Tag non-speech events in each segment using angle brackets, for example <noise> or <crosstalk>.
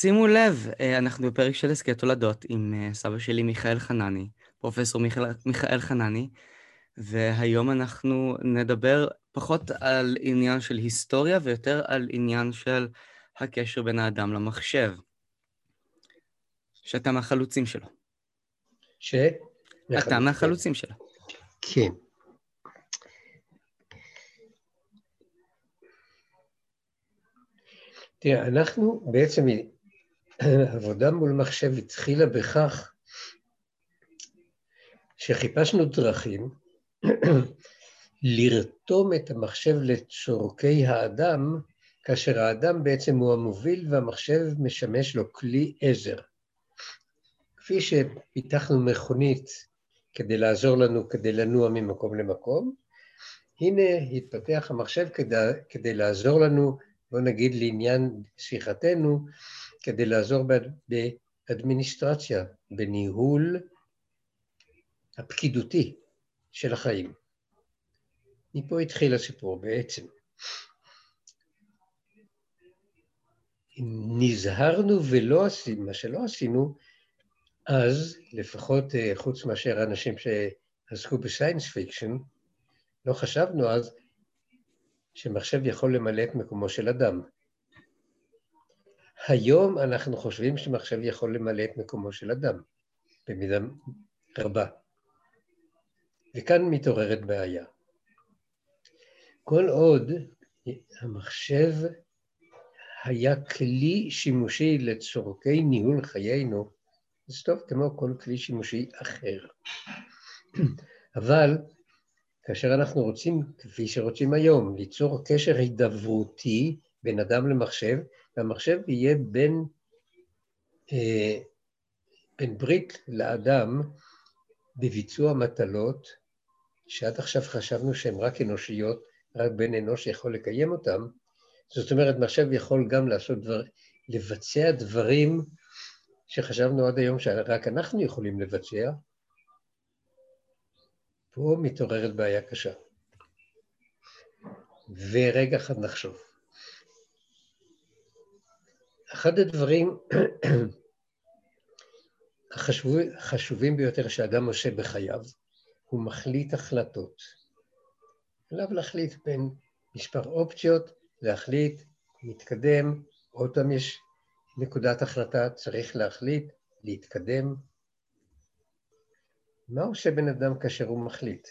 שימו לב, אה, אנחנו בפרק של הסכת תולדות עם אה, סבא שלי מיכאל חנני, פרופסור מיכאל, מיכאל חנני, והיום אנחנו נדבר פחות על עניין של היסטוריה ויותר על עניין של הקשר בין האדם למחשב, שאתה מהחלוצים שלו. ש? אתה מהחלוצים שלו. כן. תראה, אנחנו בעצם, עבודה מול מחשב התחילה בכך שחיפשנו דרכים לרתום את המחשב לצורכי האדם, כאשר האדם בעצם הוא המוביל והמחשב משמש לו כלי עזר. כפי שפיתחנו מכונית כדי לעזור לנו, כדי לנוע ממקום למקום, הנה התפתח המחשב כדי, כדי לעזור לנו, בוא נגיד לעניין שיחתנו, כדי לעזור באדמיניסטרציה, בניהול הפקידותי של החיים. מפה התחיל הסיפור בעצם. נזהרנו ולא עשינו, מה שלא עשינו, אז, לפחות אה, חוץ מאשר אנשים שעסקו ב science fiction, לא חשבנו אז שמחשב יכול למלא את מקומו של אדם. היום אנחנו חושבים שמחשב יכול למלא את מקומו של אדם, במידה רבה. וכאן מתעוררת בעיה. כל עוד המחשב היה כלי שימושי לצורכי ניהול חיינו, זה טוב כמו כל כלי שימושי אחר. אבל כאשר אנחנו רוצים, כפי שרוצים היום, ליצור קשר הידברותי בין אדם למחשב, והמחשב יהיה בין, אה, בין ברית לאדם בביצוע מטלות, שעד עכשיו חשבנו שהן רק אנושיות, רק בן אנוש יכול לקיים אותן, זאת אומרת, מחשב יכול גם לעשות דבר, לבצע דברים שחשבנו עד היום שרק אנחנו יכולים לבצע, פה מתעוררת בעיה קשה. ורגע אחד נחשוב. אחד הדברים <clears throat> החשובים ביותר שאדם עושה בחייו, הוא מחליט החלטות. עליו להחליט בין מספר אופציות, להחליט, להתקדם, עוד פעם יש נקודת החלטה, צריך להחליט, להתקדם. מה עושה בן אדם כאשר הוא מחליט?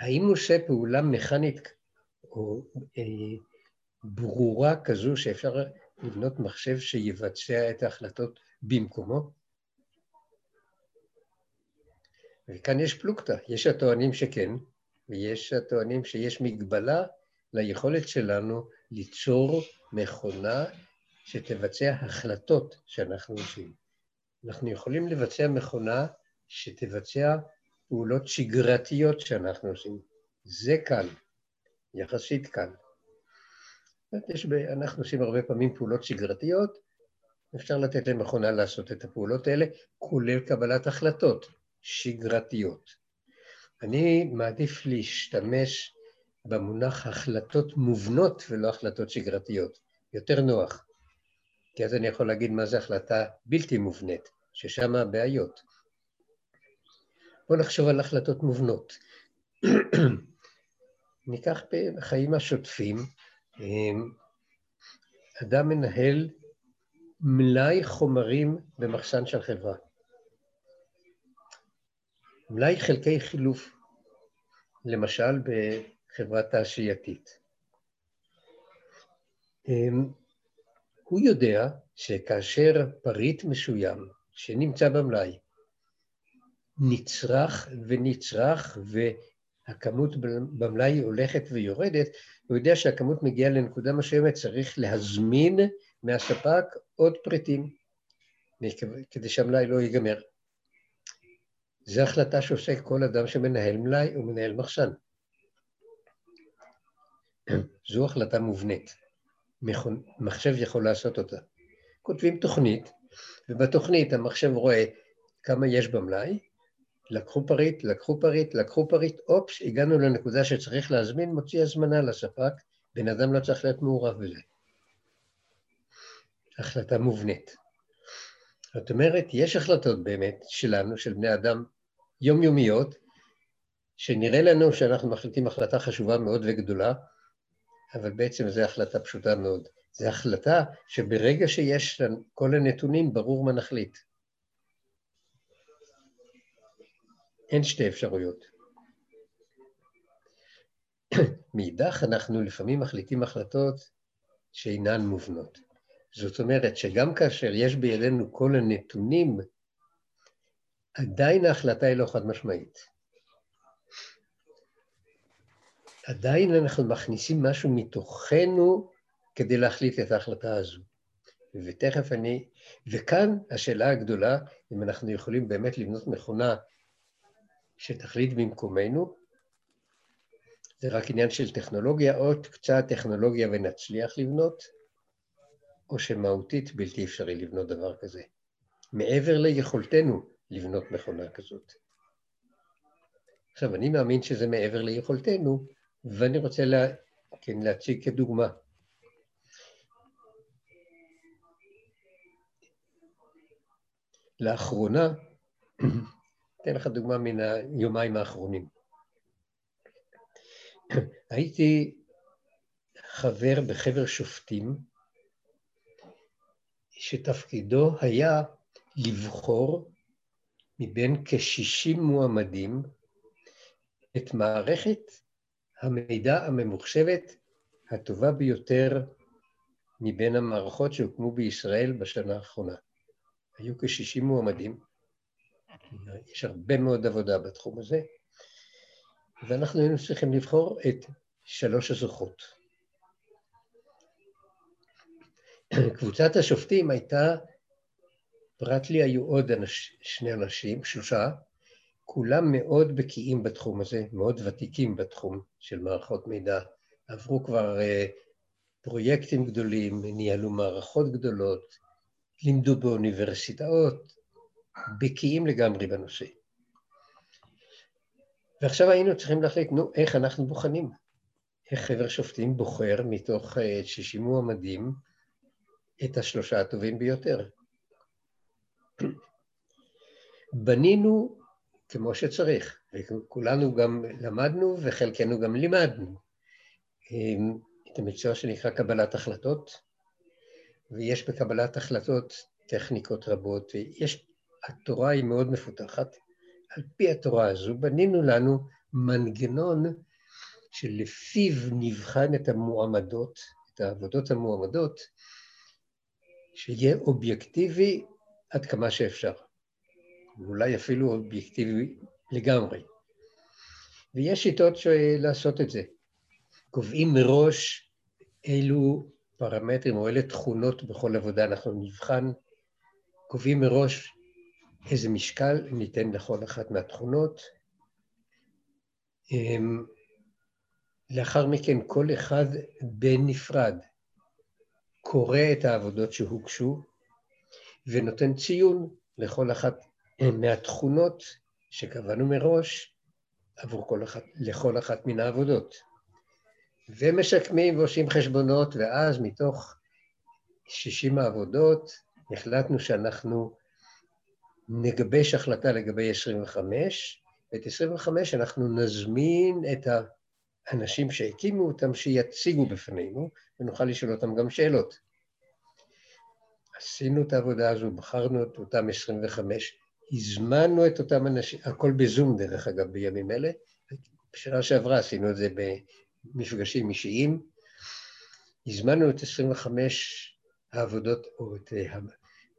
האם הוא עושה פעולה מכנית או אה, ברורה כזו שאפשר לבנות מחשב שיבצע את ההחלטות במקומו? וכאן יש פלוגתא, יש הטוענים שכן, ויש הטוענים שיש מגבלה ליכולת שלנו ליצור מכונה שתבצע החלטות שאנחנו עושים. אנחנו יכולים לבצע מכונה שתבצע פעולות שגרתיות שאנחנו עושים. זה קל, יחסית קל. יש ב... אנחנו עושים הרבה פעמים פעולות שגרתיות, אפשר לתת למכונה לעשות את הפעולות האלה, כולל קבלת החלטות שגרתיות. אני מעדיף להשתמש במונח החלטות מובנות ולא החלטות שגרתיות. יותר נוח. כי אז אני יכול להגיד מה זה החלטה בלתי מובנית, ששם הבעיות. בואו נחשוב על החלטות מובנות. <clears throat> ניקח בחיים השוטפים, אדם מנהל מלאי חומרים במחסן של חברה. מלאי חלקי חילוף, למשל בחברה תעשייתית. אמ, הוא יודע שכאשר פריט מסוים שנמצא במלאי נצרך ונצרך והכמות במלאי הולכת ויורדת, הוא יודע שהכמות מגיעה לנקודה מסוימת, צריך להזמין מהספק עוד פריטים כדי שהמלאי לא ייגמר. זו החלטה שעושה כל אדם שמנהל מלאי, הוא מנהל מחסן. זו החלטה מובנית. מחשב יכול לעשות אותה. כותבים תוכנית, ובתוכנית המחשב רואה כמה יש במלאי, לקחו פריט, לקחו פריט, לקחו פריט, אופס, הגענו לנקודה שצריך להזמין, מוציא הזמנה לספק, בן אדם לא צריך להיות מעורב בזה. החלטה מובנית. זאת אומרת, יש החלטות באמת שלנו, של בני אדם יומיומיות, שנראה לנו שאנחנו מחליטים החלטה חשובה מאוד וגדולה, אבל בעצם זו החלטה פשוטה מאוד. זו החלטה שברגע שיש כל הנתונים, ברור מה נחליט. אין שתי אפשרויות. <coughs> מאידך, אנחנו לפעמים מחליטים החלטות שאינן מובנות. זאת אומרת שגם כאשר יש בידינו כל הנתונים, עדיין ההחלטה היא לא חד משמעית. עדיין אנחנו מכניסים משהו מתוכנו כדי להחליט את ההחלטה הזו. ותכף אני... וכאן השאלה הגדולה, אם אנחנו יכולים באמת לבנות מכונה שתחליט במקומנו, זה רק עניין של טכנולוגיה, עוד קצת טכנולוגיה ונצליח לבנות, או שמהותית בלתי אפשרי לבנות דבר כזה. מעבר ליכולתנו לבנות מכונה כזאת. עכשיו, אני מאמין שזה מעבר ליכולתנו, ואני רוצה לה, כן, להציג כדוגמה. לאחרונה, אתן לך דוגמה מן היומיים האחרונים. <clears throat> הייתי חבר בחבר שופטים, שתפקידו היה לבחור מבין כ-60 מועמדים את מערכת המידע הממוחשבת הטובה ביותר מבין המערכות שהוקמו בישראל בשנה האחרונה. היו כ-60 מועמדים, יש הרבה מאוד עבודה בתחום הזה, ואנחנו היינו צריכים לבחור את שלוש הזוכות. קבוצת השופטים הייתה, פרט לי היו עוד אנש, שני אנשים, שלושה, כולם מאוד בקיאים בתחום הזה, מאוד ותיקים בתחום של מערכות מידע. עברו כבר uh, פרויקטים גדולים, ניהלו מערכות גדולות, לימדו באוניברסיטאות, בקיאים לגמרי בנושא. ועכשיו היינו צריכים להחליט, נו, איך אנחנו בוחנים? איך חבר שופטים בוחר מתוך 60 אה, מועמדים את השלושה הטובים ביותר? בנינו כמו שצריך, וכולנו גם למדנו וחלקנו גם לימדנו אה, את המקצוע שנקרא קבלת החלטות, ויש בקבלת החלטות טכניקות רבות, ויש, התורה היא מאוד מפותחת, על פי התורה הזו בנינו לנו מנגנון שלפיו נבחן את המועמדות, את העבודות המועמדות, שיהיה אובייקטיבי עד כמה שאפשר, ואולי אפילו אובייקטיבי לגמרי. ויש שיטות לעשות את זה. קובעים מראש אילו פרמטרים או אילו תכונות בכל עבודה אנחנו נבחן, קובעים מראש איזה משקל ניתן לכל אחת מהתכונות. אמ, לאחר מכן כל אחד בנפרד קורא את העבודות שהוגשו ונותן ציון לכל אחת מהתכונות שקבענו מראש עבור כל אחת, לכל אחת מן העבודות. ומשקמים ועושים חשבונות, ואז מתוך 60 העבודות החלטנו שאנחנו נגבש החלטה לגבי 25, ואת 25 אנחנו נזמין את האנשים שהקימו אותם שיציגו בפנינו, ונוכל לשאול אותם גם שאלות. עשינו את העבודה הזו, בחרנו את אותם 25, הזמנו את אותם אנשים, הכל בזום דרך אגב בימים אלה, בשנה שעברה עשינו את זה במפגשים אישיים, הזמנו את 25 העבודות, או את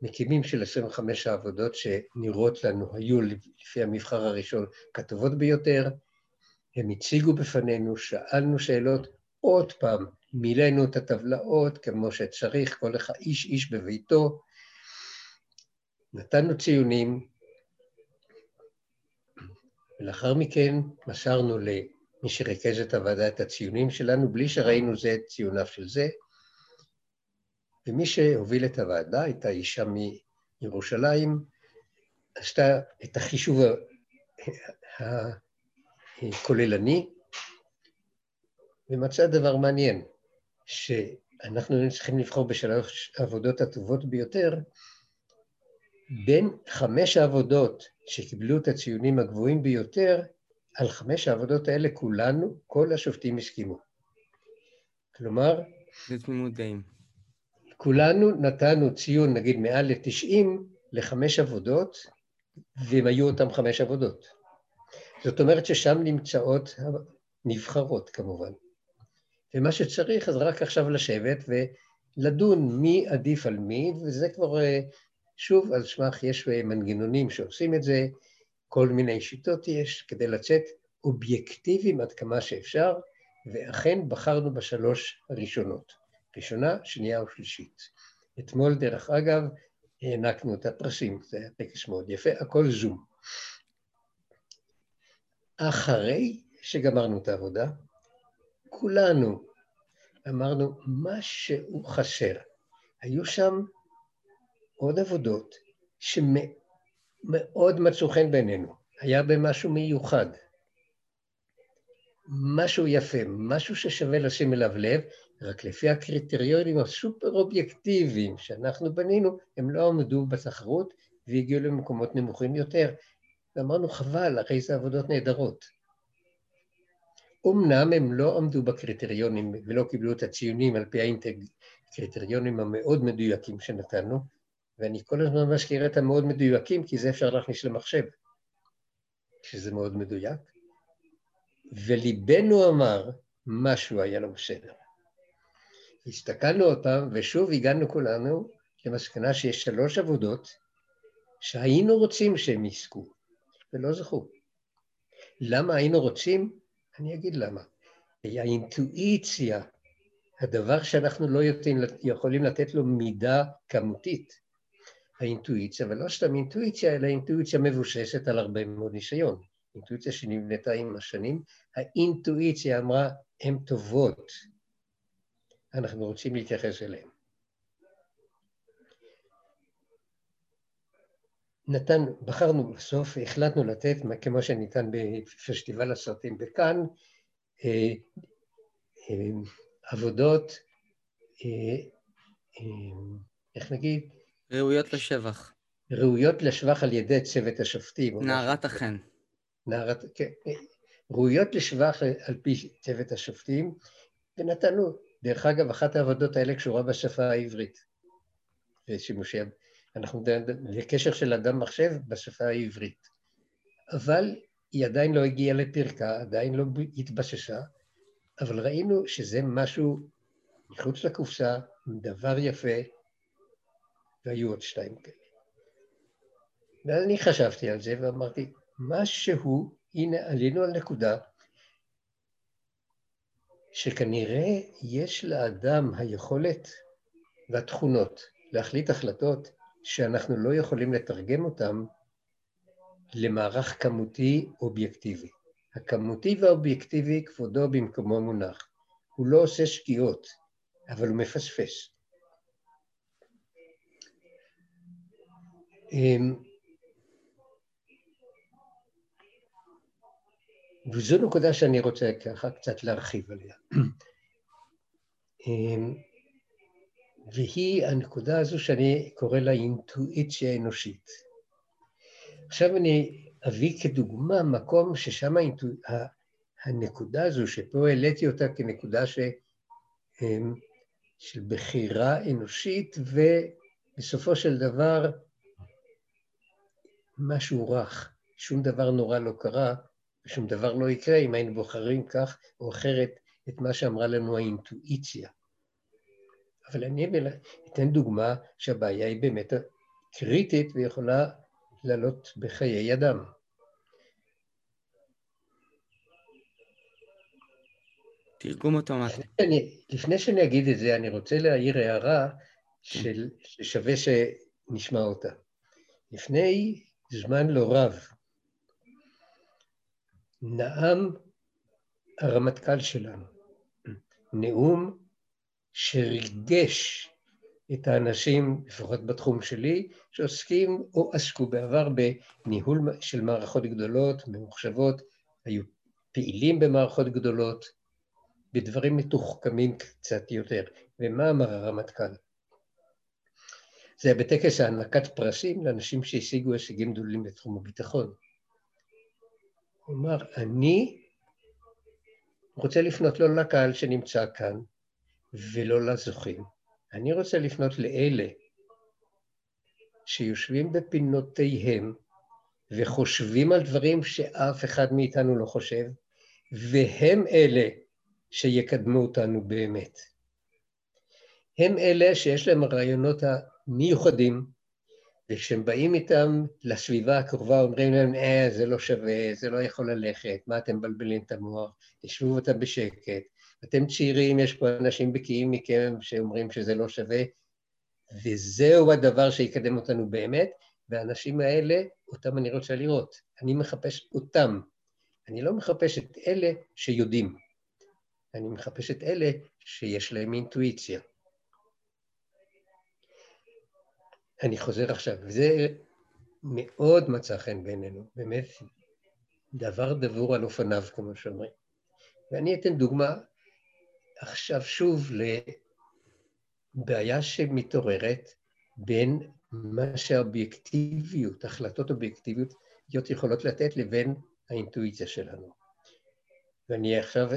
מקימים של 25 העבודות שנראות לנו, היו לפי המבחר הראשון כתובות ביותר, הם הציגו בפנינו, שאלנו שאלות, עוד פעם, מילאנו את הטבלאות כמו שצריך, כל אחד איש איש בביתו, נתנו ציונים, ולאחר מכן מסרנו למי שריכז את הוועדה את הציונים שלנו, בלי שראינו זה את ציוניו של זה, ומי שהוביל את הוועדה הייתה אישה מירושלים, עשתה את החישוב הכוללני, ומצאה דבר מעניין, אנחנו היינו צריכים לבחור בשלוש העבודות הטובות ביותר, בין חמש העבודות שקיבלו את הציונים הגבוהים ביותר, על חמש העבודות האלה כולנו, כל השופטים הסכימו. כלומר... זה תמימות דעים. כולנו נתנו ציון, נגיד, מעל ל-90 לחמש עבודות, והם היו אותם חמש עבודות. זאת אומרת ששם נמצאות הנבחרות, כמובן. ומה שצריך אז רק עכשיו לשבת ולדון מי עדיף על מי, וזה כבר, אה, שוב, על סמך יש מנגנונים שעושים את זה, כל מיני שיטות יש כדי לצאת אובייקטיביים עד כמה שאפשר, ואכן בחרנו בשלוש הראשונות, ראשונה, שנייה ושלישית. אתמול, דרך אגב, הענקנו את הפרסים, זה היה טקס מאוד יפה, הכל זום. אחרי שגמרנו את העבודה, כולנו אמרנו, משהו חסר. היו שם עוד עבודות שמאוד מצאו חן בעינינו, היה בהם משהו מיוחד, משהו יפה, משהו ששווה לשים אליו לב, רק לפי הקריטריונים הסופר אובייקטיביים שאנחנו בנינו, הם לא עמדו בתחרות והגיעו למקומות נמוכים יותר. ואמרנו, חבל, הרי זה עבודות נהדרות. אמנם הם לא עמדו בקריטריונים ולא קיבלו את הציונים על פי הקריטריונים המאוד מדויקים שנתנו, ואני כל הזמן מזכיר את המאוד מדויקים, כי זה אפשר להכניס למחשב, שזה מאוד מדויק. וליבנו אמר, משהו היה לא בסדר. הסתכלנו אותם, ושוב הגענו כולנו למסקנה שיש שלוש עבודות שהיינו רוצים שהם יזכו, ולא זכו. למה היינו רוצים? אני אגיד למה. האינטואיציה, הדבר שאנחנו לא יכולים לתת לו מידה כמותית, האינטואיציה, ולא סתם אינטואיציה, אלא אינטואיציה מבוששת על הרבה מאוד ניסיון. אינטואיציה שנבנתה עם השנים, האינטואיציה אמרה, הן טובות, אנחנו רוצים להתייחס אליהן. נתן, בחרנו בסוף, החלטנו לתת, כמו שניתן בפסטיבל הסרטים בכאן, אה, אה, עבודות, אה, איך נגיד? ראויות לשבח. ראויות לשבח על ידי צוות השופטים. נערת החן. נערת, כן. ראויות לשבח על פי צוות השופטים, ונתנו, דרך אגב, אחת העבודות האלה קשורה בשפה העברית. ושימושי אנחנו בקשר של אדם מחשב בשפה העברית. אבל היא עדיין לא הגיעה לפרקה, עדיין לא התבססה, אבל ראינו שזה משהו מחוץ לקופסה, דבר יפה, והיו עוד שתיים כאלה. ואז אני חשבתי על זה ואמרתי, משהו, הנה עלינו על נקודה שכנראה יש לאדם היכולת והתכונות להחליט החלטות שאנחנו לא יכולים לתרגם אותם למערך כמותי אובייקטיבי. הכמותי והאובייקטיבי כבודו במקומו מונח. הוא לא עושה שגיאות, אבל הוא מפספס. וזו נקודה שאני רוצה ככה קצת להרחיב עליה. אמ, והיא הנקודה הזו שאני קורא לה אינטואיציה אנושית. עכשיו אני אביא כדוגמה מקום ששם האינטו... הנקודה הזו, שפה העליתי אותה כנקודה ש... אמ, של בחירה אנושית, ובסופו של דבר משהו רך, שום דבר נורא לא קרה, ושום דבר לא יקרה אם היינו בוחרים כך או אחרת את מה שאמרה לנו האינטואיציה. אבל אני אתן דוגמה שהבעיה היא באמת קריטית ויכולה לעלות בחיי אדם. תרגום אוטומטי. לפני, לפני שאני אגיד את זה, אני רוצה להעיר הערה. של, ששווה שנשמע אותה. לפני זמן לא רב נאם הרמטכ"ל שלנו נאום שריגש את האנשים, לפחות בתחום שלי, שעוסקים או עסקו בעבר בניהול של מערכות גדולות, ממוחשבות, היו פעילים במערכות גדולות, בדברים מתוחכמים קצת יותר. ומה אמר הרמטכ"ל? זה היה בטקס הענקת פרסים לאנשים שהשיגו הישגים גדולים בתחום הביטחון. הוא אמר, אני רוצה לפנות לא לקהל שנמצא כאן ולא לזוכים, אני רוצה לפנות לאלה שיושבים בפינותיהם וחושבים על דברים שאף אחד מאיתנו לא חושב, והם אלה שיקדמו אותנו באמת. הם אלה שיש להם הרעיונות המיוחדים, וכשהם באים איתם לסביבה הקרובה אומרים להם, אה, זה לא שווה, זה לא יכול ללכת, מה אתם מבלבלים את המוח, תשבו אותם בשקט, אתם צעירים, יש פה אנשים בקיאים מכם שאומרים שזה לא שווה, וזהו הדבר שיקדם אותנו באמת, והאנשים האלה, אותם אני רוצה לראות. אני מחפש אותם. אני לא מחפש את אלה שיודעים. אני מחפש את אלה שיש להם אינטואיציה. אני חוזר עכשיו, וזה מאוד מצא חן בעינינו, באמת דבר דבור על אופניו, כמו שאומרים. ואני אתן דוגמה עכשיו שוב לבעיה שמתעוררת בין מה שהאובייקטיביות, החלטות אובייקטיביות יכולות לתת לבין האינטואיציה שלנו. ואני עכשיו,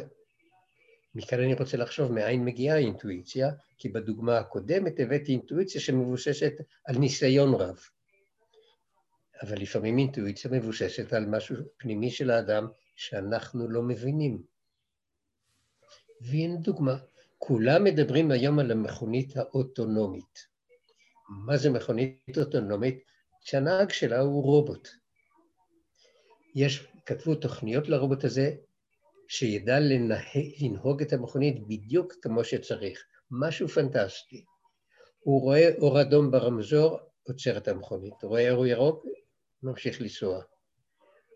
מכאן אני רוצה לחשוב מאין מגיעה האינטואיציה, כי בדוגמה הקודמת הבאתי אינטואיציה שמבוששת על ניסיון רב. אבל לפעמים אינטואיציה מבוששת על משהו פנימי של האדם שאנחנו לא מבינים. והנה דוגמה, כולם מדברים היום על המכונית האוטונומית. מה זה מכונית אוטונומית? שהנהג שלה הוא רובוט. יש, כתבו תוכניות לרובוט הזה שידע לנה, לנהוג את המכונית בדיוק כמו שצריך. משהו פנטסטי. הוא רואה אור אדום ברמזור, עוצר את המכונית. רואה אור ירוק, ממשיך לנסוע.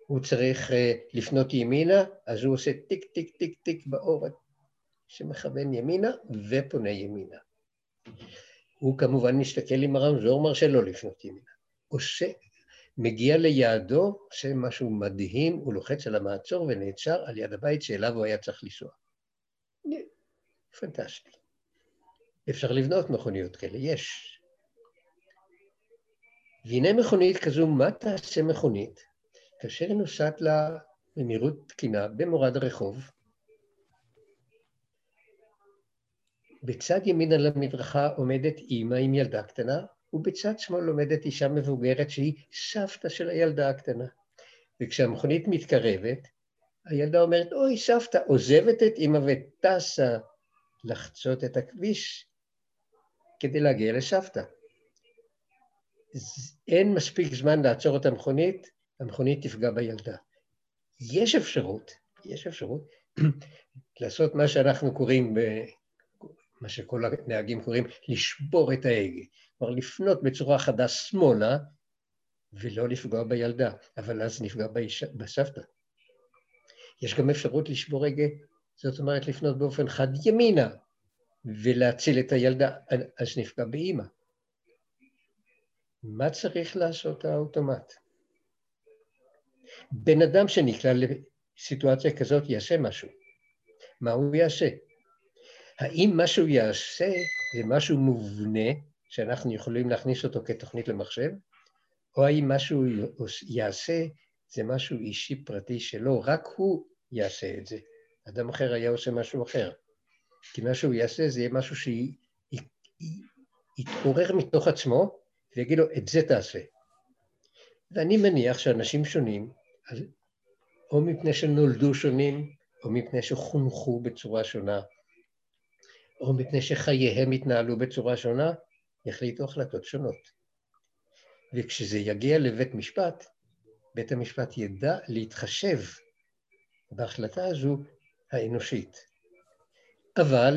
הוא צריך אה, לפנות ימינה, אז הוא עושה טיק טיק טיק טיק באור שמכוון ימינה ופונה ימינה. הוא כמובן מסתכל עם הרמזור, מרשה לו לפנות ימינה. עושה, מגיע ליעדו, עושה משהו מדהים, הוא לוחץ על המעצור ונעצר על יד הבית שאליו הוא היה צריך לנסוע. פנטסטי. אפשר לבנות מכוניות כאלה, יש. והנה מכונית כזו, מה תעשה מכונית כאשר היא נוסעת לה במהירות תקינה במורד הרחוב, בצד ימין על המדרכה עומדת אימא עם ילדה קטנה, ובצד שמאל עומדת אישה מבוגרת שהיא סבתא של הילדה הקטנה. וכשהמכונית מתקרבת, הילדה אומרת, אוי, סבתא, עוזבת את אימא וטסה לחצות את הכביש כדי להגיע לסבתא. אין מספיק זמן לעצור את המכונית, המכונית תפגע בילדה. יש אפשרות, יש אפשרות <clears throat> לעשות מה שאנחנו קוראים מה שכל הנהגים קוראים לשבור את ההגה. כלומר, לפנות בצורה חדה שמאלה ולא לפגוע בילדה, אבל אז נפגע באישה, בסבתא. יש גם אפשרות לשבור הגה, זאת אומרת לפנות באופן חד ימינה ולהציל את הילדה, אז נפגע באימא. מה צריך לעשות האוטומט? בן אדם שנקלע לסיטואציה כזאת יעשה משהו. מה הוא יעשה? האם מה שהוא יעשה זה משהו מובנה, שאנחנו יכולים להכניס אותו כתוכנית למחשב, או האם מה שהוא יעשה זה משהו אישי פרטי שלו, רק הוא יעשה את זה. אדם אחר היה עושה משהו אחר. כי מה שהוא יעשה זה יהיה משהו שיתעורר מתוך עצמו ויגיד לו, את זה תעשה. ואני מניח שאנשים שונים, או מפני שנולדו שונים, או מפני שחונכו בצורה שונה, או מפני שחייהם התנהלו בצורה שונה, יחליטו החלטות שונות. וכשזה יגיע לבית משפט, בית המשפט ידע להתחשב בהחלטה הזו האנושית. אבל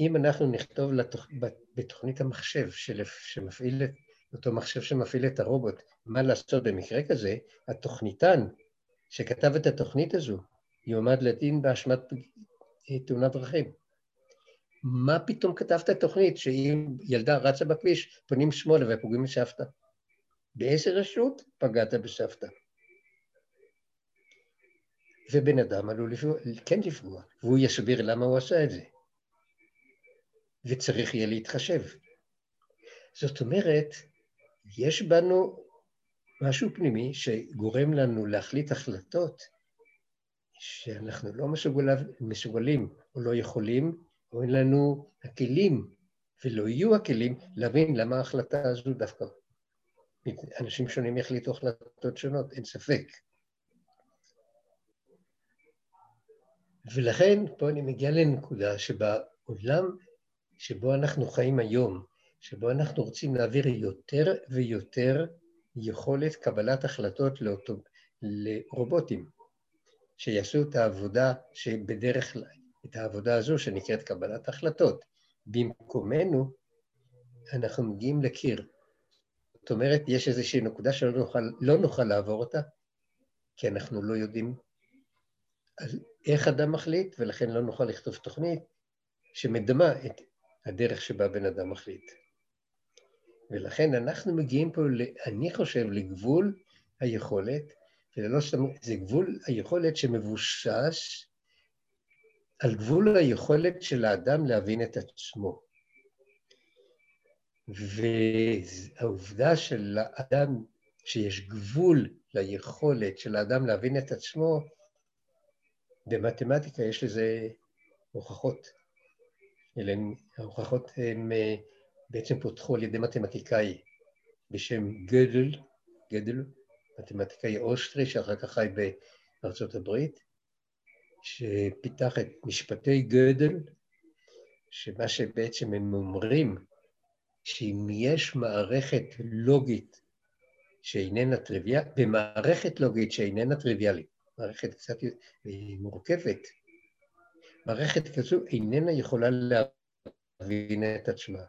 אם אנחנו נכתוב לתוכ... בתוכנית המחשב של... שמפעיל את אותו מחשב שמפעיל את הרובוט, מה לעשות במקרה כזה, התוכניתן שכתב את התוכנית הזו יועמד לדין באשמת תאונת דרכים. מה פתאום כתבת תוכנית שאם ילדה רצה בכביש, פונים שמאלה ופוגעים בסבתא? באיזה רשות פגעת בסבתא? ובן אדם עלול לפגוע, כן לפגוע, והוא יסביר למה הוא עשה את זה. וצריך יהיה להתחשב. זאת אומרת, יש בנו משהו פנימי שגורם לנו להחליט החלטות שאנחנו לא מסוגל, מסוגלים או לא יכולים, או אין לנו הכלים, ולא יהיו הכלים, להבין למה ההחלטה הזו דווקא. אנשים שונים יחליטו החלטות שונות, אין ספק. ולכן פה אני מגיע לנקודה שבעולם שבו אנחנו חיים היום, שבו אנחנו רוצים להעביר יותר ויותר יכולת קבלת החלטות לאוטו, לרובוטים, שיעשו את העבודה שבדרך כלל, את העבודה הזו שנקראת קבלת החלטות. במקומנו, אנחנו מגיעים לקיר. זאת אומרת, יש איזושהי נקודה שלא נוכל, לא נוכל לעבור אותה, כי אנחנו לא יודעים איך אדם מחליט, ולכן לא נוכל לכתוב תוכנית שמדמה את הדרך שבה בן אדם מחליט. ולכן אנחנו מגיעים פה, אני חושב, לגבול היכולת, ולא סתם, זה גבול היכולת שמבושש על גבול היכולת של האדם להבין את עצמו. והעובדה של האדם, שיש גבול ליכולת של האדם להבין את עצמו, במתמטיקה יש לזה הוכחות. אלה ההוכחות הן אה, בעצם פותחו על ידי מתמטיקאי בשם גדל, גדל, מתמטיקאי אוסטרי שאחר כך חי בארצות הברית, שפיתח את משפטי גדל, שמה שבעצם הם אומרים, שאם יש מערכת לוגית שאיננה טריוויאלית, במערכת לוגית שאיננה טריוויאלית, מערכת קצת מורכבת, מערכת כזו איננה יכולה להבין את עצמה.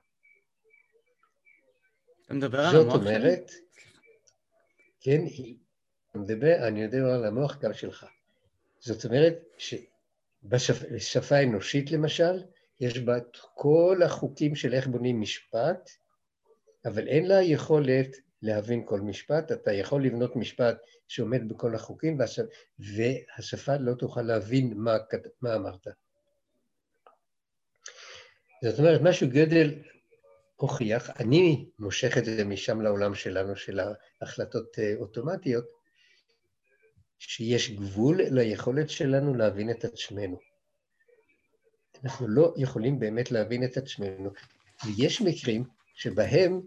אתה מדבר על המוח שלי? זאת אומרת, כן, אני מדבר, אני מדבר על המוח גם שלך. זאת אומרת שבשפה האנושית למשל, יש בה את כל החוקים של איך בונים משפט, אבל אין לה יכולת להבין כל משפט. אתה יכול לבנות משפט שעומד בכל החוקים, והשפה לא תוכל להבין מה, מה אמרת. זאת אומרת, משהו גדל הוכיח, אני מושך את זה משם לעולם שלנו, של ההחלטות אה, אוטומטיות, שיש גבול ליכולת שלנו להבין את עצמנו. אנחנו לא יכולים באמת להבין את עצמנו, ויש מקרים שבהם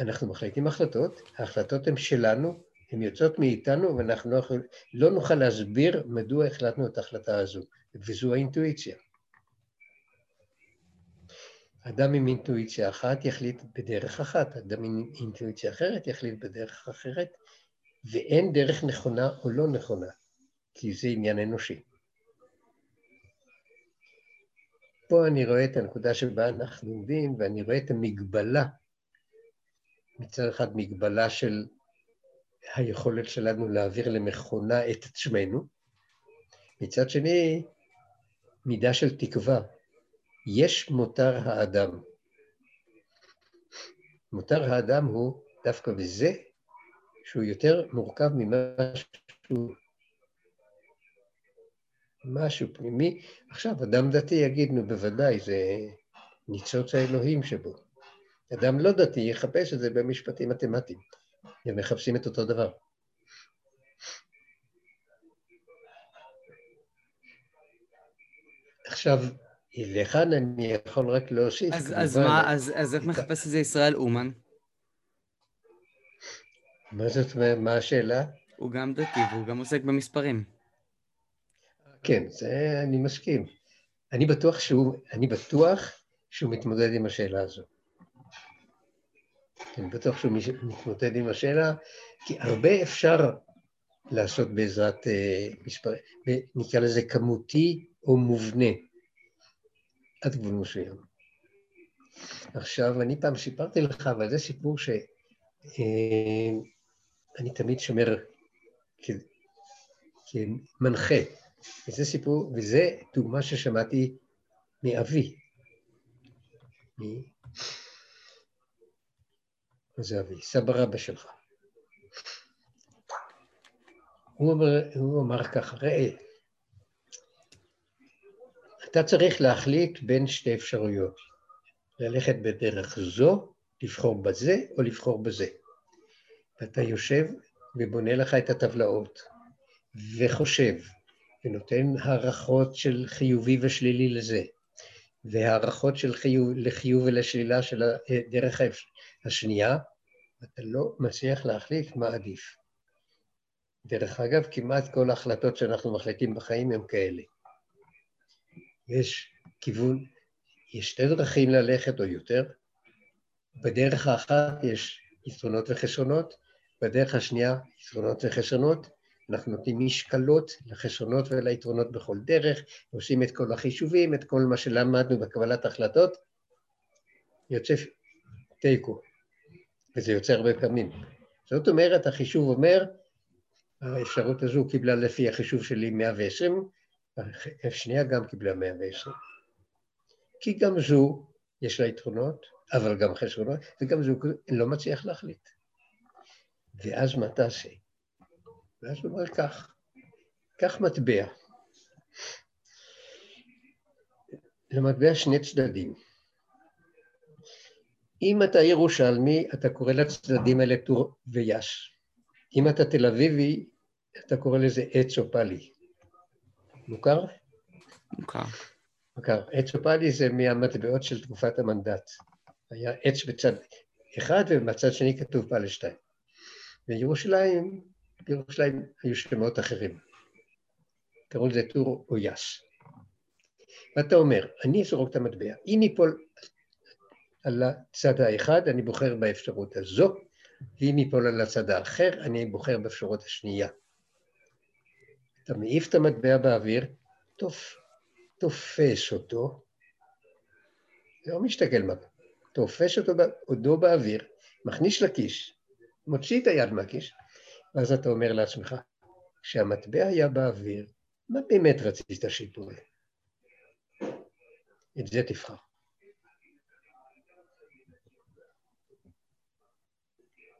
אנחנו מחליטים החלטות, ההחלטות הן שלנו, הן יוצאות מאיתנו, ואנחנו לא, יכול, לא נוכל להסביר מדוע החלטנו את ההחלטה הזו, וזו האינטואיציה. אדם עם אינטואיציה אחת יחליט בדרך אחת, אדם עם אינטואיציה אחרת יחליט בדרך אחרת, ואין דרך נכונה או לא נכונה, כי זה עניין אנושי. פה אני רואה את הנקודה שבה אנחנו עומדים, ואני רואה את המגבלה, מצד אחד מגבלה של היכולת שלנו להעביר למכונה את עצמנו, מצד שני, מידה של תקווה. יש מותר האדם. מותר האדם הוא דווקא בזה שהוא יותר מורכב ממשהו משהו פנימי. עכשיו, אדם דתי יגיד, נו בוודאי, זה ניצוץ האלוהים שבו. אדם לא דתי יחפש את זה במשפטים מתמטיים. הם מחפשים את אותו דבר. עכשיו, לכאן אני יכול רק להוסיף. אז, אז מה, אז, אז איך מחפש את זה ישראל אומן? מה זאת אומרת, מה השאלה? הוא גם דתי והוא גם עוסק במספרים. כן, זה אני מסכים. אני בטוח שהוא, אני בטוח שהוא מתמודד עם השאלה הזו. אני בטוח שהוא מתמודד עם השאלה, כי הרבה אפשר לעשות בעזרת uh, מספר, נקרא לזה כמותי או מובנה, עד גבול מסוים. עכשיו, אני פעם סיפרתי לך, אבל זה סיפור שאני אה, תמיד שומר כמנחה. וזה סיפור, וזה דוגמה ששמעתי מאבי. מי? זה אבי, סבא רבא שלך. הוא אומר, הוא אמר ככה, ראה, אתה צריך להחליט בין שתי אפשרויות, ללכת בדרך זו, לבחור בזה או לבחור בזה. ואתה יושב ובונה לך את הטבלאות, וחושב, ונותן הערכות של חיובי ושלילי לזה, והערכות של חיוב, לחיוב ולשלילה של הדרך השנייה, אתה לא מצליח להחליט מה עדיף. דרך אגב, כמעט כל ההחלטות שאנחנו מחליטים בחיים הן כאלה. יש כיוון, יש שתי דרכים ללכת או יותר. בדרך האחת יש יתרונות וחסרונות, בדרך השנייה יתרונות וחסרונות. אנחנו נותנים משקלות לחסרונות וליתרונות בכל דרך, עושים את כל החישובים, את כל מה שלמדנו בקבלת החלטות, יוצא תיקו, וזה יוצא הרבה פעמים. זאת אומרת, החישוב אומר, האפשרות הזו קיבלה לפי החישוב שלי 120, השנייה גם קיבלה 120. כי גם זו, יש לה יתרונות, אבל גם חסרונות, וגם זו לא מצליח להחליט. ואז מה תעשה? ואז הוא אומר כך, קח מטבע. למטבע שני צדדים. אם אתה ירושלמי, אתה קורא לצדדים האלה טור ויש. אם אתה תל אביבי, אתה קורא לזה עץ אופלי. מוכר? מוכר. מוכר. עץ אופלי זה מהמטבעות של תקופת המנדט. היה עץ בצד אחד ובצד שני כתוב פלשתיים. בירושלים, בירושלים היו שמות אחרים. קראו לזה טור או יס. ואתה אומר, אני אזרוק את המטבע. אם ייפול על הצד האחד, אני בוחר באפשרות הזו, ואם ייפול על הצד האחר, אני בוחר באפשרות השנייה. אתה מעיף את המטבע באוויר, תופ, תופס אותו, לא מסתכל מה, תופס אותו עודו באוויר, מכניס לכיס, מוציא את היד מהכיס, ואז אתה אומר לעצמך, כשהמטבע היה באוויר, מה באמת רצית שיפול? את זה תבחר.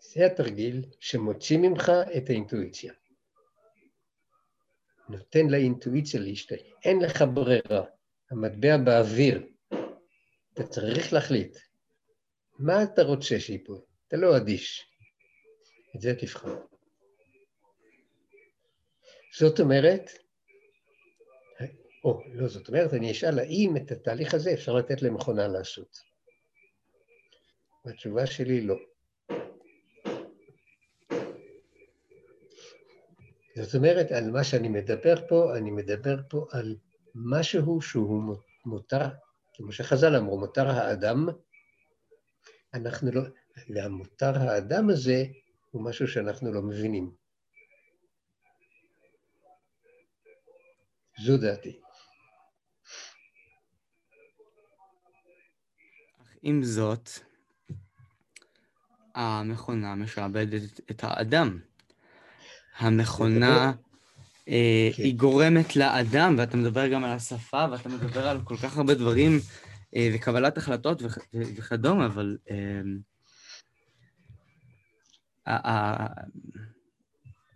זה התרגיל שמוציא ממך את האינטואיציה. נותן לאינטואיציה להשתהה. אין לך ברירה, המטבע באוויר. אתה צריך להחליט. מה אתה רוצה שיפול? אתה לא אדיש. את זה תבחר. זאת אומרת, או, לא, זאת אומרת, אני אשאל האם את התהליך הזה אפשר לתת למכונה לעשות. והתשובה שלי לא. זאת אומרת, על מה שאני מדבר פה, אני מדבר פה על משהו שהוא מותר, כמו שחז"ל אמרו, מותר האדם, אנחנו לא, והמותר האדם הזה הוא משהו שאנחנו לא מבינים. זו דעתי. עם זאת, המכונה משעבדת את האדם. המכונה, אה, כן. היא גורמת לאדם, ואתה מדבר גם על השפה, ואתה מדבר על כל כך הרבה דברים, אה, וקבלת החלטות וכ- וכדומה, אבל...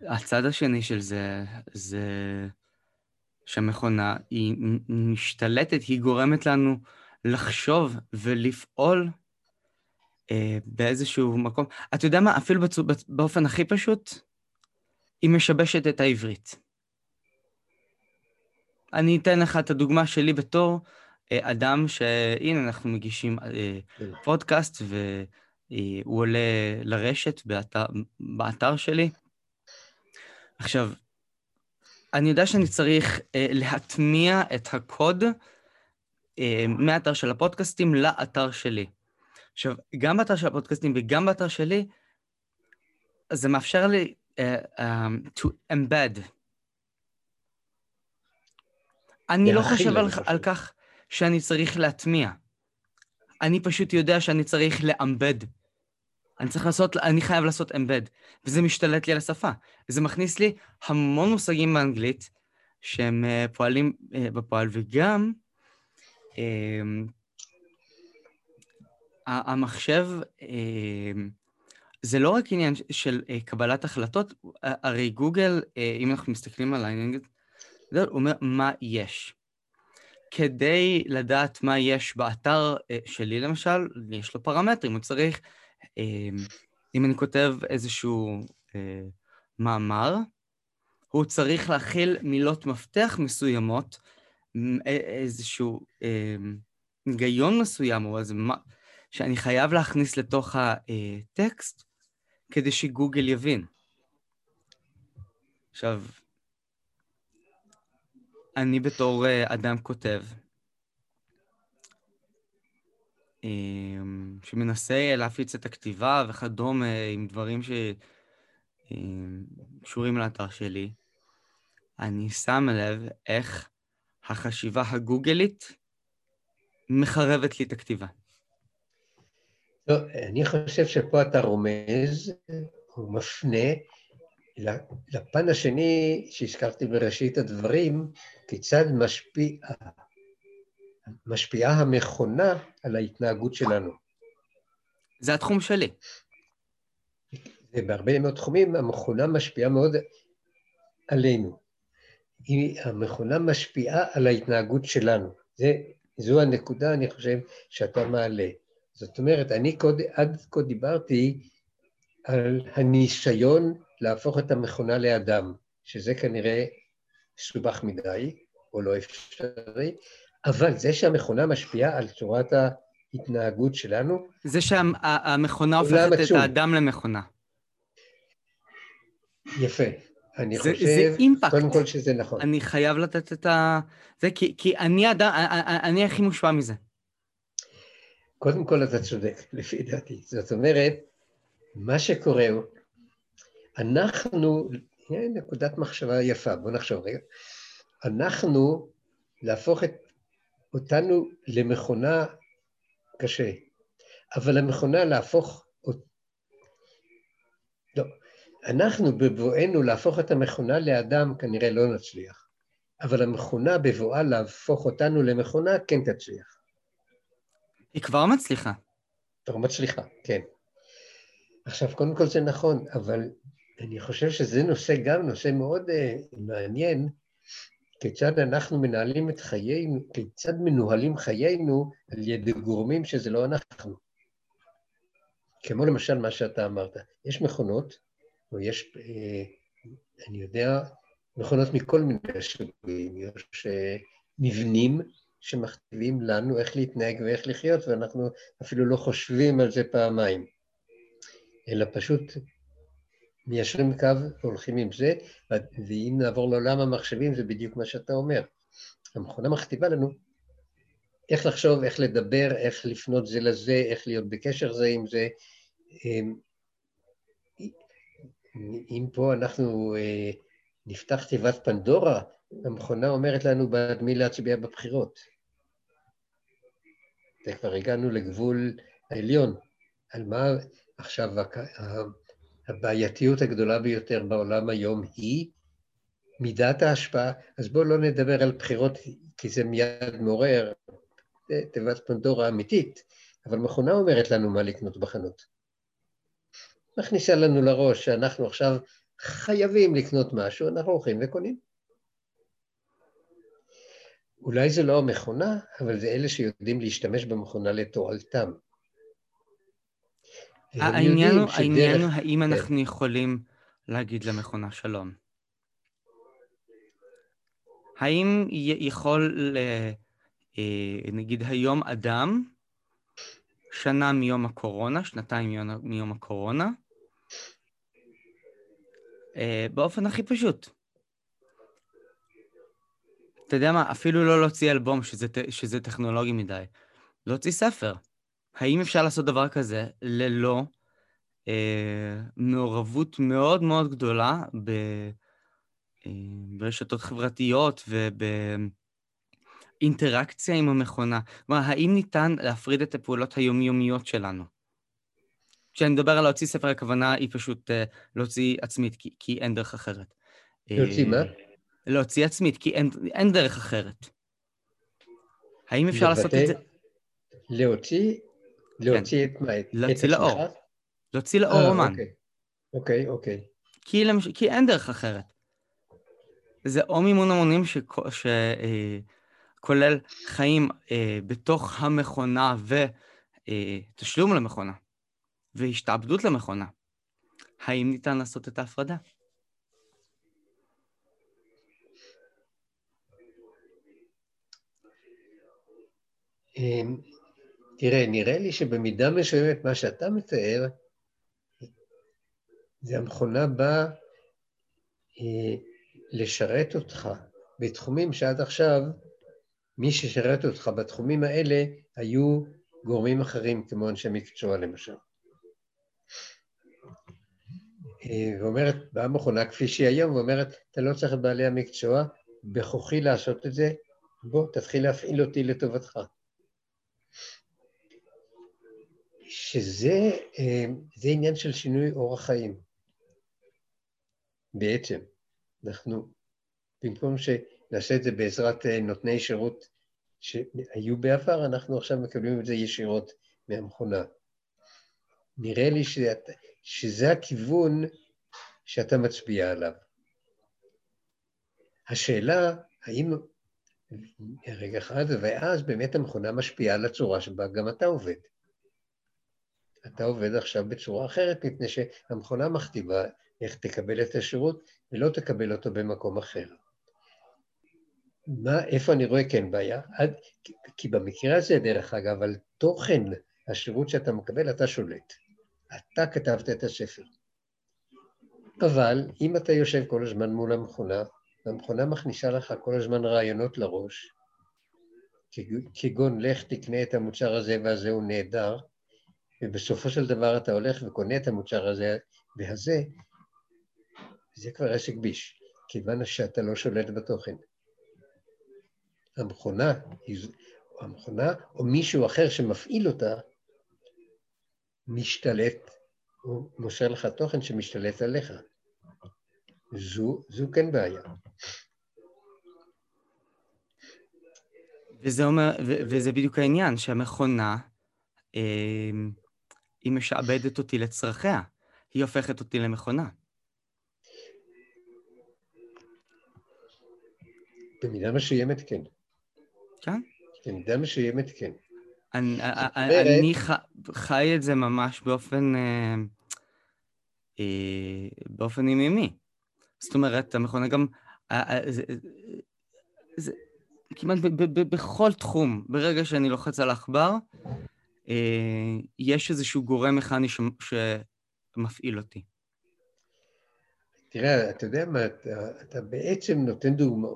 הצד השני של זה, זה שהמכונה היא משתלטת, היא גורמת לנו לחשוב ולפעול אה, באיזשהו מקום. אתה יודע מה? אפילו בצ... באופן הכי פשוט, היא משבשת את העברית. אני אתן לך את הדוגמה שלי בתור אה, אדם שהנה, אנחנו מגישים אה, כן. פודקאסט, והוא עולה לרשת באתר, באתר שלי. עכשיו, אני יודע שאני צריך אה, להטמיע את הקוד אה, מהאתר של הפודקאסטים לאתר שלי. עכשיו, גם באתר של הפודקאסטים וגם באתר שלי, זה מאפשר לי uh, um, to embed. אני לא חושב על, על כך שאני צריך להטמיע. אני פשוט יודע שאני צריך לאמבד. אני צריך לעשות, אני חייב לעשות אמבד, וזה משתלט לי על השפה. זה מכניס לי המון מושגים באנגלית שהם uh, פועלים uh, בפועל, וגם uh, המחשב, uh, זה לא רק עניין של uh, קבלת החלטות, הרי גוגל, אם אנחנו מסתכלים על העניין הוא אומר מה יש. כדי לדעת מה יש באתר uh, שלי למשל, יש לו פרמטרים, הוא צריך, uh, אם אני כותב איזשהו uh, מאמר, הוא צריך להכיל מילות מפתח מסוימות, איזשהו היגיון מסוים, או איזה מה, שאני חייב להכניס לתוך הטקסט, כדי שגוגל יבין. עכשיו, אני בתור אה, אדם כותב, אמ, שמנסה להפיץ את הכתיבה וכדומה עם דברים שקשורים לאתר שלי, אני שם לב איך החשיבה הגוגלית מחרבת לי את הכתיבה. לא, אני חושב שפה אתה רומז, או מפנה, לפן השני שהזכרתי בראשית הדברים, כיצד משפיע, משפיעה המכונה על ההתנהגות שלנו. זה התחום שלי. ובהרבה מאוד תחומים המכונה משפיעה מאוד עלינו. היא, המכונה משפיעה על ההתנהגות שלנו. זה, זו הנקודה, אני חושב, שאתה מעלה. זאת אומרת, אני קוד, עד כה דיברתי על הניסיון להפוך את המכונה לאדם, שזה כנראה סובך מדי, או לא אפשרי, אבל זה שהמכונה משפיעה על צורת ההתנהגות שלנו... זה שהמכונה הופכת את האדם למכונה. יפה. אני זה, חושב, זה אימפקט. קודם כל שזה נכון. אני חייב לתת את ה... זה כי, כי אני, אדם, אני הכי מושפע מזה. קודם כל אתה צודק, לפי דעתי. זאת אומרת, מה שקורה הוא, אנחנו, הנה נקודת מחשבה יפה, בואו נחשוב רגע. אנחנו, להפוך את, אותנו למכונה קשה, אבל המכונה להפוך, לא, אנחנו בבואנו להפוך את המכונה לאדם כנראה לא נצליח, אבל המכונה בבואה להפוך אותנו למכונה כן תצליח. היא כבר מצליחה. כבר מצליחה, כן. עכשיו, קודם כל זה נכון, אבל אני חושב שזה נושא, גם נושא מאוד uh, מעניין, כיצד אנחנו מנהלים את חיינו, כיצד מנוהלים חיינו על ידי גורמים שזה לא אנחנו. כמו למשל מה שאתה אמרת, יש מכונות או יש, אה, אני יודע, מכונות מכל מיני סוגים, יש אה, מבנים שמכתיבים לנו איך להתנהג ואיך לחיות, ואנחנו אפילו לא חושבים על זה פעמיים, אלא פשוט מיישרים קו והולכים עם זה, ואם נעבור לעולם המחשבים זה בדיוק מה שאתה אומר. המכונה מכתיבה לנו איך לחשוב, איך לדבר, איך לפנות זה לזה, איך להיות בקשר זה עם זה. אה, אם פה אנחנו אה, נפתח תיבת פנדורה, המכונה אומרת לנו בעד מי להצביע בבחירות. זה כבר הגענו לגבול העליון. על מה עכשיו הבעייתיות הגדולה ביותר בעולם היום היא מידת ההשפעה, אז בואו לא נדבר על בחירות, כי זה מיד מעורר תיבת פנדורה אמיתית, אבל מכונה אומרת לנו מה לקנות בחנות. מכניסה לנו לראש שאנחנו עכשיו חייבים לקנות משהו, אנחנו הולכים וקונים. אולי זה לא המכונה, אבל זה אלה שיודעים להשתמש במכונה לתועלתם. העניין הוא, העניין הוא האם כן. אנחנו יכולים להגיד למכונה שלום. האם יכול, אה, נגיד היום אדם, שנה מיום הקורונה, שנתיים מיום הקורונה, אה, באופן הכי פשוט. אתה יודע מה, אפילו לא להוציא אלבום, שזה, שזה טכנולוגי מדי. להוציא ספר. האם אפשר לעשות דבר כזה ללא אה, מעורבות מאוד מאוד גדולה ב, אה, ברשתות חברתיות ובאינטראקציה עם המכונה? כלומר, האם ניתן להפריד את הפעולות היומיומיות שלנו? כשאני מדבר על להוציא ספר, הכוונה היא פשוט uh, להוציא עצמית, כי, כי אין דרך אחרת. להוציא מה? להוציא עצמית, כי אין, אין דרך אחרת. האם אפשר לבטא, לעשות את זה? להוציא? להוציא. את מה? להוציא לאור. להוציא לאור אה, רומן. אוקיי, אוקיי. אוקיי. כי, למש... כי אין דרך אחרת. זה או מימון המונים שכולל ש... אה, חיים אה, בתוך המכונה ותשלום אה, למכונה והשתעבדות למכונה. האם ניתן לעשות את ההפרדה? תראה, נראה לי שבמידה מסוימת מה שאתה מתאר, זה המכונה באה אה, לשרת אותך בתחומים שעד עכשיו מי ששירת אותך בתחומים האלה היו גורמים אחרים, כמו אנשי מקצוע למשל. אה, ואומרת, באה מכונה כפי שהיא היום, ואומרת, אתה לא צריך את בעלי המקצוע, בכוחי לעשות את זה, בוא, תתחיל להפעיל אותי לטובתך. שזה אה, עניין של שינוי אורח חיים. בעצם, אנחנו, במקום שנעשה את זה בעזרת אה, נותני שירות שהיו בעבר, אנחנו עכשיו מקבלים את זה ישירות מהמכונה. נראה לי שאת, שזה הכיוון שאתה מצביע עליו. השאלה, האם רגע אחד, ואז באמת המכונה משפיעה על הצורה שבה גם אתה עובד. אתה עובד עכשיו בצורה אחרת, מפני שהמכונה מכתיבה איך תקבל את השירות, ולא תקבל אותו במקום אחר. מה, איפה אני רואה כן בעיה? עד, כי, כי במקרה הזה, דרך אגב, על תוכן השירות שאתה מקבל, אתה שולט. אתה כתבת את הספר. אבל אם אתה יושב כל הזמן מול המכונה, והמכונה מכניסה לך כל הזמן רעיונות לראש, כגון לך תקנה את המוצר הזה והזה הוא נהדר, ובסופו של דבר אתה הולך וקונה את המוצר הזה והזה, זה כבר עסק ביש, כיוון שאתה לא שולט בתוכן. המכונה, המכונה או מישהו אחר שמפעיל אותה, משתלט, הוא מוסר לך תוכן שמשתלט עליך. זו, זו כן בעיה. וזה אומר, ו- וזה בדיוק העניין, שהמכונה, אה, היא משעבדת אותי לצרכיה. היא הופכת אותי למכונה. במידה מסוימת כן. כן? במידה מסוימת כן. אני, אומרת... אני ח, חי את זה ממש באופן, אה, אה, באופן ימימי. זאת אומרת, המכונה גם... אה, אה, זה, זה, כמעט ב, ב, ב, בכל תחום, ברגע שאני לוחץ על העכבר, אה, יש איזשהו גורם מכני ש, שמפעיל אותי. תראה, אתה יודע מה, אתה, אתה בעצם נותן דוגמא,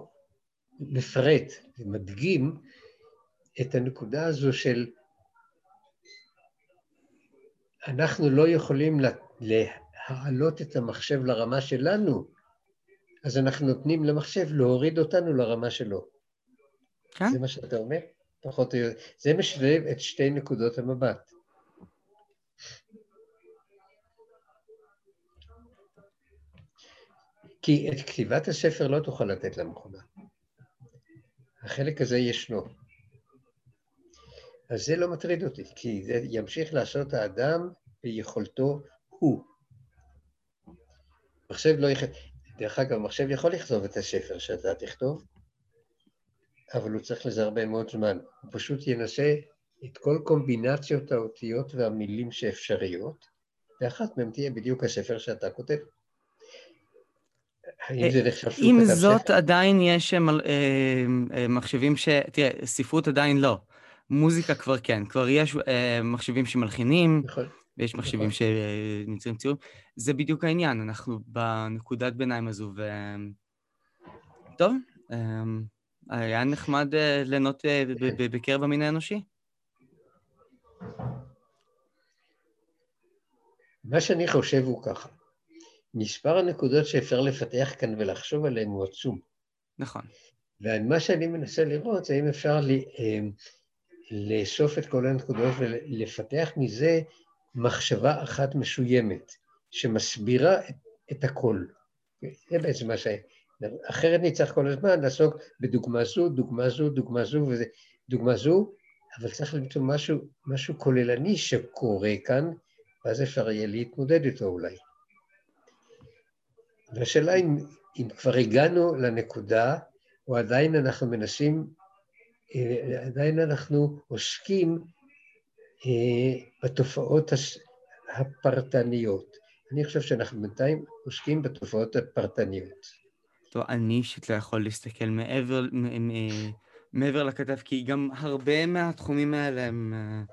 מפרט ומדגים את הנקודה הזו של אנחנו לא יכולים להעלות את המחשב לרמה שלנו, אז אנחנו נותנים למחשב להוריד אותנו לרמה שלו. כן. זה מה שאתה אומר? פחות או יותר. זה משלב את שתי נקודות המבט. כי את כתיבת הספר לא תוכל לתת למכונה. החלק הזה ישנו. אז זה לא מטריד אותי, כי זה ימשיך לעשות האדם ביכולתו הוא. מחשב לא יכול... דרך אגב, מחשב יכול לכתוב את הספר שאתה תכתוב, אבל הוא צריך לזה הרבה מאוד זמן. הוא פשוט ינסה את כל קומבינציות האותיות והמילים שאפשריות, ואחת מהן תהיה בדיוק הספר שאתה כותב. האם זה נחשב שהוא כתב ספר? עם זאת, עדיין יש אה, אה, מחשבים ש... תראה, ספרות עדיין לא. מוזיקה כבר כן, כבר יש אה, מחשבים שמלחינים, נכון. ויש מחשבים נכון. שנמצאים ציורים. זה בדיוק העניין, אנחנו בנקודת ביניים הזו, ו... טוב, אה, היה נחמד אה, ליהנות אה, בקרב המין האנושי. מה שאני חושב הוא ככה, מספר הנקודות שאפשר לפתח כאן ולחשוב עליהן הוא עצום. נכון. ומה שאני מנסה לראות זה אם אפשר לי, אה, לאסוף את כל הנקודות ולפתח מזה מחשבה אחת משוימת, שמסבירה את, את הכל. זה בעצם מה ש... אחרת נצטרך כל הזמן לעסוק בדוגמה זו, דוגמה זו, דוגמה זו, וזה, דוגמה זו, אבל צריך למצוא משהו, משהו כוללני שקורה כאן, ואז אפשר יהיה להתמודד איתו אולי. והשאלה אם, אם כבר הגענו לנקודה, או עדיין אנחנו מנסים, אה, עדיין אנחנו עוסקים אה, בתופעות הפרטניות. אני חושב שאנחנו בינתיים עוסקים בתופעות הפרטניות. טוב, אני אישית לא יכול להסתכל מעבר, מעבר לכתב, כי גם הרבה מהתחומים האלה הם... אה,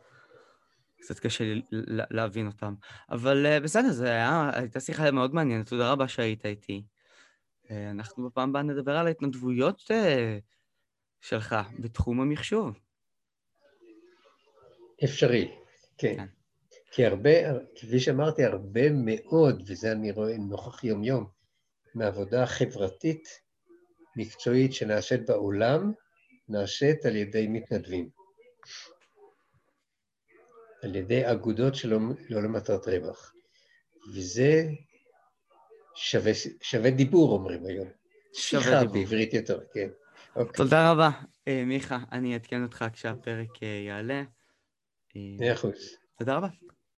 קצת קשה לי להבין אותם. אבל אה, בסדר, זו הייתה שיחה מאוד מעניינת, תודה רבה שהיית איתי. אה, אנחנו בפעם הבאה נדבר על ההתנדבויות שלך בתחום המחשוב. אפשרי, כן. כן. כי הרבה, כפי שאמרתי, הרבה מאוד, וזה אני רואה נוכח יום-יום, מעבודה חברתית, מקצועית שנעשית בעולם, נעשית על ידי מתנדבים. על ידי אגודות שלא לא למטרת רווח. וזה שווה, שווה דיבור, אומרים היום. שווה שיחה דיבור. בעברית יותר, כן. אוקיי. תודה רבה. אה, מיכה, אני אעדכן אותך כשהפרק אה, יעלה. מאה אחוז. תודה רבה.